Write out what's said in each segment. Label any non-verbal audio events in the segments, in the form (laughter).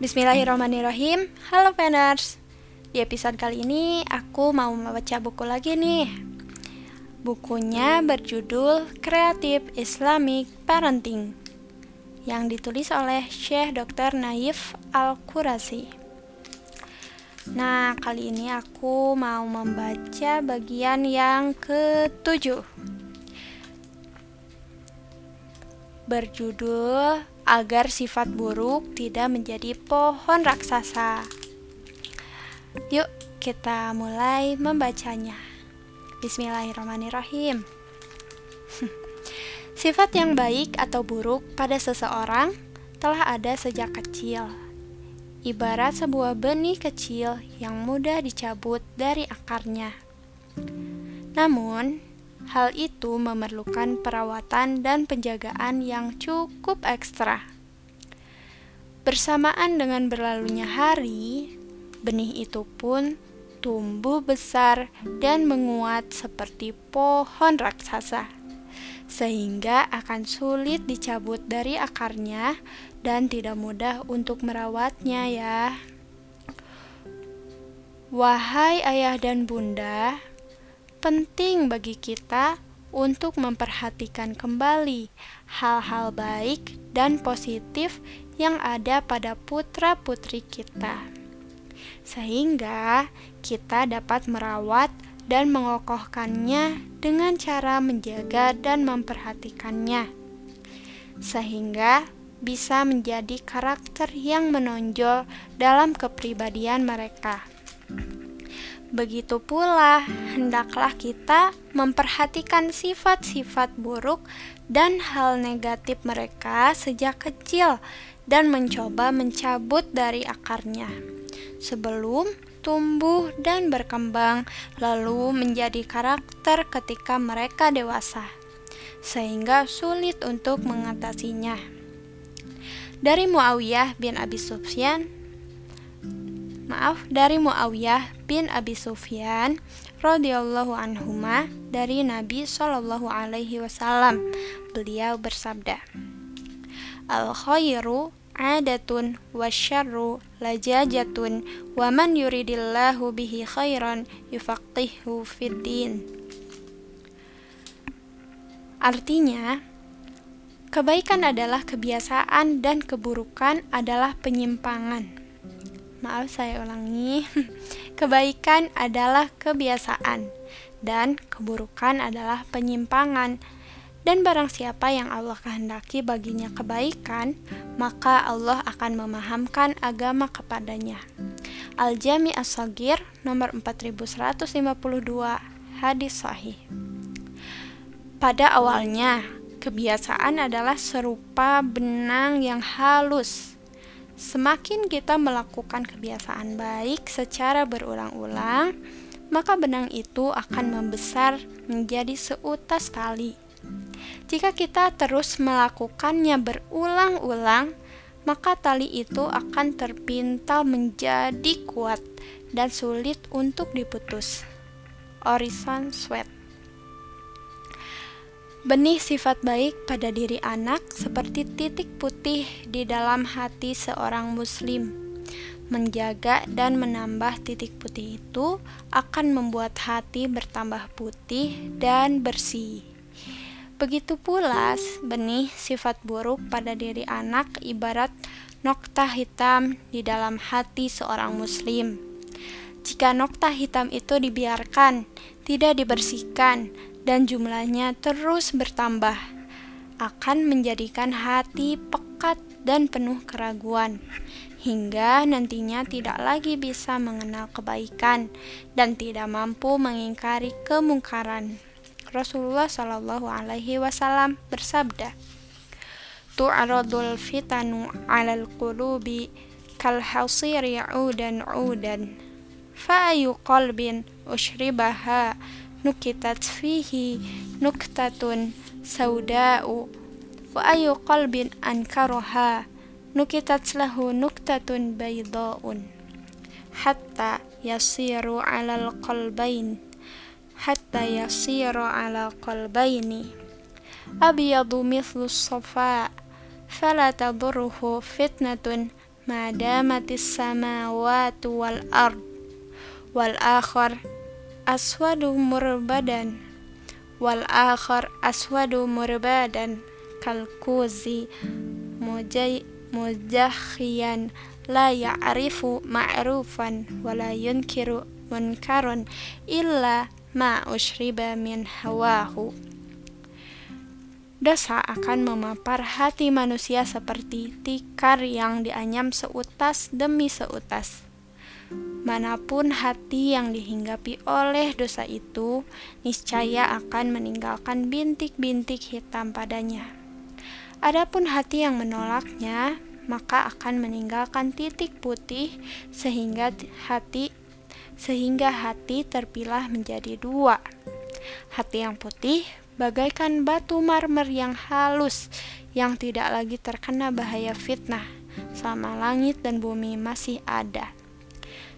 Bismillahirrahmanirrahim. Halo Fanners Di episode kali ini aku mau membaca buku lagi nih. Bukunya berjudul Creative Islamic Parenting Yang ditulis oleh Syekh Dr. Naif Al-Qurasi Nah, kali ini aku mau membaca bagian yang ketujuh. Berjudul agar sifat buruk tidak menjadi pohon raksasa. Yuk, kita mulai membacanya. Bismillahirrahmanirrahim. (laughs) Sifat yang baik atau buruk pada seseorang telah ada sejak kecil. Ibarat sebuah benih kecil yang mudah dicabut dari akarnya. Namun, Hal itu memerlukan perawatan dan penjagaan yang cukup ekstra. Bersamaan dengan berlalunya hari, benih itu pun tumbuh besar dan menguat seperti pohon raksasa, sehingga akan sulit dicabut dari akarnya dan tidak mudah untuk merawatnya, ya. Wahai ayah dan bunda, penting bagi kita untuk memperhatikan kembali hal-hal baik dan positif yang ada pada putra-putri kita, sehingga kita dapat merawat dan mengokohkannya dengan cara menjaga dan memperhatikannya, sehingga bisa menjadi karakter yang menonjol dalam kepribadian mereka. Begitu pula, hendaklah kita memperhatikan sifat-sifat buruk dan hal negatif mereka sejak kecil dan mencoba mencabut dari akarnya sebelum tumbuh dan berkembang, lalu menjadi karakter ketika mereka dewasa, sehingga sulit untuk mengatasinya. Dari Muawiyah bin Abi Sufyan, maaf, dari Muawiyah bin Abi Sufyan radhiyallahu anhuma dari Nabi Shallallahu alaihi wasallam. Beliau bersabda, Al khairu adatun wasyarru lajajatun wa man yuridillahu bihi khairan yufaqihu fid din. Artinya, kebaikan adalah kebiasaan dan keburukan adalah penyimpangan. Maaf saya ulangi. (laughs) Kebaikan adalah kebiasaan dan keburukan adalah penyimpangan. Dan barang siapa yang Allah kehendaki baginya kebaikan, maka Allah akan memahamkan agama kepadanya. Al-Jami As-Sagir nomor 4152 hadis sahih. Pada awalnya, kebiasaan adalah serupa benang yang halus Semakin kita melakukan kebiasaan baik secara berulang-ulang, maka benang itu akan membesar menjadi seutas tali. Jika kita terus melakukannya berulang-ulang, maka tali itu akan terpintal menjadi kuat dan sulit untuk diputus. Orison Sweat Benih sifat baik pada diri anak seperti titik putih di dalam hati seorang Muslim. Menjaga dan menambah titik putih itu akan membuat hati bertambah putih dan bersih. Begitu pula benih sifat buruk pada diri anak ibarat nokta hitam di dalam hati seorang Muslim. Jika nokta hitam itu dibiarkan, tidak dibersihkan, dan jumlahnya terus bertambah, akan menjadikan hati pekat dan penuh keraguan, hingga nantinya tidak lagi bisa mengenal kebaikan dan tidak mampu mengingkari kemungkaran. Rasulullah Shallallahu Alaihi Wasallam bersabda, "Tu'radul fitanu 'alal qulubi kal hasiri 'udan 'udan, fa ayu qalbin ushribaha نكتت فيه نكتة سوداء وأي قلب أنكرها نكتت له نكتة بيضاء حتى يصير على القلبين حتى يصير على قلبين أبيض مثل الصفاء فلا تضره فتنة ما دامت السماوات والأرض والآخر aswadu murbadan wal akhar aswadu murbadan kal kuzi mujay mujakhiyan la ya'rifu ma'rufan wa la yunkiru munkarun illa ma ushriba min hawahu Dosa akan memapar hati manusia seperti tikar yang dianyam seutas demi seutas. Mana pun hati yang dihinggapi oleh dosa itu, niscaya akan meninggalkan bintik-bintik hitam padanya. Adapun hati yang menolaknya, maka akan meninggalkan titik putih sehingga hati sehingga hati terpilah menjadi dua. Hati yang putih bagaikan batu marmer yang halus yang tidak lagi terkena bahaya fitnah selama langit dan bumi masih ada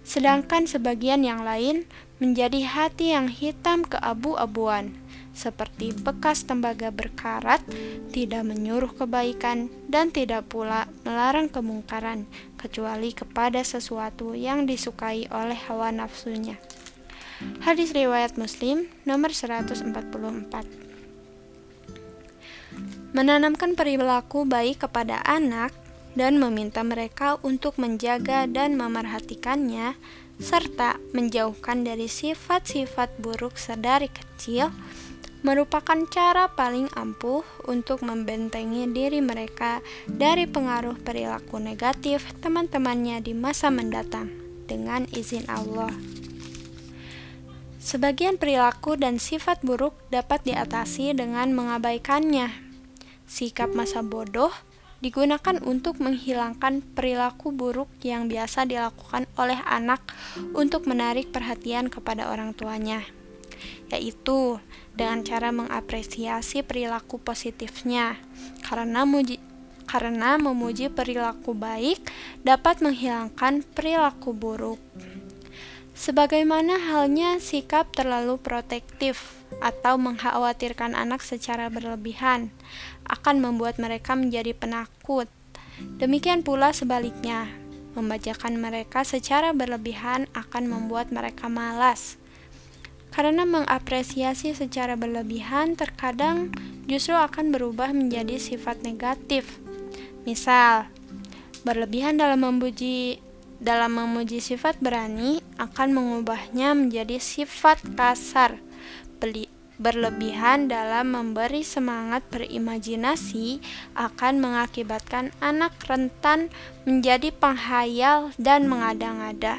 sedangkan sebagian yang lain menjadi hati yang hitam keabu-abuan, seperti bekas tembaga berkarat, tidak menyuruh kebaikan, dan tidak pula melarang kemungkaran, kecuali kepada sesuatu yang disukai oleh hawa nafsunya. Hadis riwayat Muslim nomor 144. Menanamkan perilaku baik kepada anak dan meminta mereka untuk menjaga dan memerhatikannya, serta menjauhkan dari sifat-sifat buruk sedari kecil, merupakan cara paling ampuh untuk membentengi diri mereka dari pengaruh perilaku negatif teman-temannya di masa mendatang, dengan izin Allah. Sebagian perilaku dan sifat buruk dapat diatasi dengan mengabaikannya. Sikap masa bodoh digunakan untuk menghilangkan perilaku buruk yang biasa dilakukan oleh anak untuk menarik perhatian kepada orang tuanya, yaitu dengan cara mengapresiasi perilaku positifnya, karena muji, karena memuji perilaku baik dapat menghilangkan perilaku buruk. Sebagaimana halnya sikap terlalu protektif atau mengkhawatirkan anak secara berlebihan akan membuat mereka menjadi penakut. Demikian pula sebaliknya, membacakan mereka secara berlebihan akan membuat mereka malas. Karena mengapresiasi secara berlebihan terkadang justru akan berubah menjadi sifat negatif. Misal, berlebihan dalam memuji dalam memuji sifat berani akan mengubahnya menjadi sifat kasar berlebihan dalam memberi semangat berimajinasi akan mengakibatkan anak rentan menjadi penghayal dan mengada-ngada.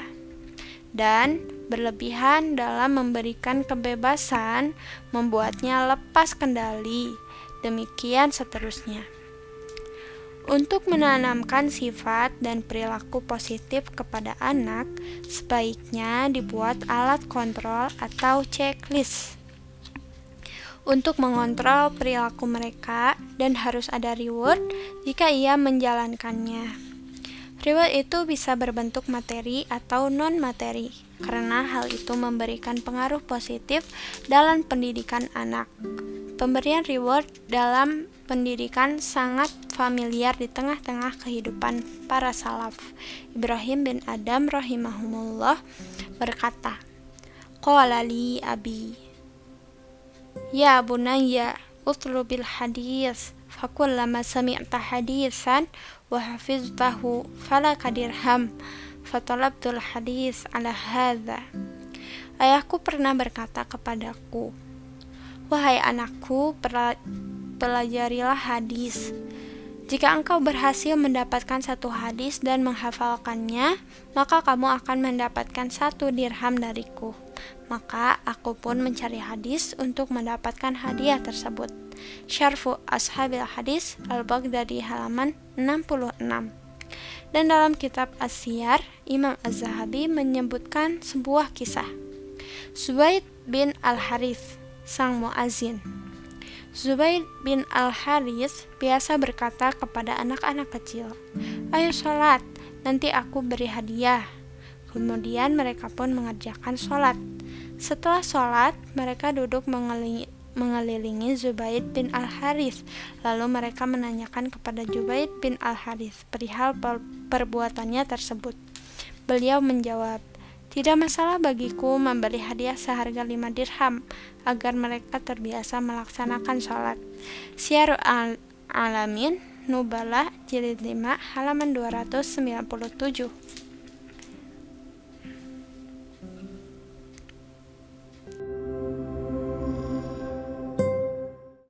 Dan berlebihan dalam memberikan kebebasan membuatnya lepas kendali. Demikian seterusnya. Untuk menanamkan sifat dan perilaku positif kepada anak, sebaiknya dibuat alat kontrol atau checklist untuk mengontrol perilaku mereka dan harus ada reward jika ia menjalankannya. Reward itu bisa berbentuk materi atau non-materi, karena hal itu memberikan pengaruh positif dalam pendidikan anak. Pemberian reward dalam pendidikan sangat familiar di tengah-tengah kehidupan para salaf. Ibrahim bin Adam rahimahumullah berkata, Qala abi Ya bunayya utlubil hadis fakullama sami'ta hadisan wa hafiztahu falaka dirham fatalabtul hadis ala hadha Ayahku pernah berkata kepadaku Wahai anakku pelajarilah hadis jika engkau berhasil mendapatkan satu hadis dan menghafalkannya, maka kamu akan mendapatkan satu dirham dariku. Maka aku pun mencari hadis untuk mendapatkan hadiah tersebut. Syarfu Ashabil Hadis Al-Baghdadi halaman 66. Dan dalam kitab Asyar, Imam Az-Zahabi menyebutkan sebuah kisah. Subaid bin Al-Harith, sang muazin, Zubair bin Al-Haris biasa berkata kepada anak-anak kecil, Ayo sholat, nanti aku beri hadiah. Kemudian mereka pun mengerjakan sholat. Setelah sholat, mereka duduk mengelilingi, mengelilingi Zubaid bin Al-Harith. Lalu mereka menanyakan kepada Zubaid bin Al-Harith perihal perbuatannya tersebut. Beliau menjawab, tidak masalah bagiku memberi hadiah seharga lima dirham agar mereka terbiasa melaksanakan sholat. Syiar al-alamin Nubala jilid 5 halaman 297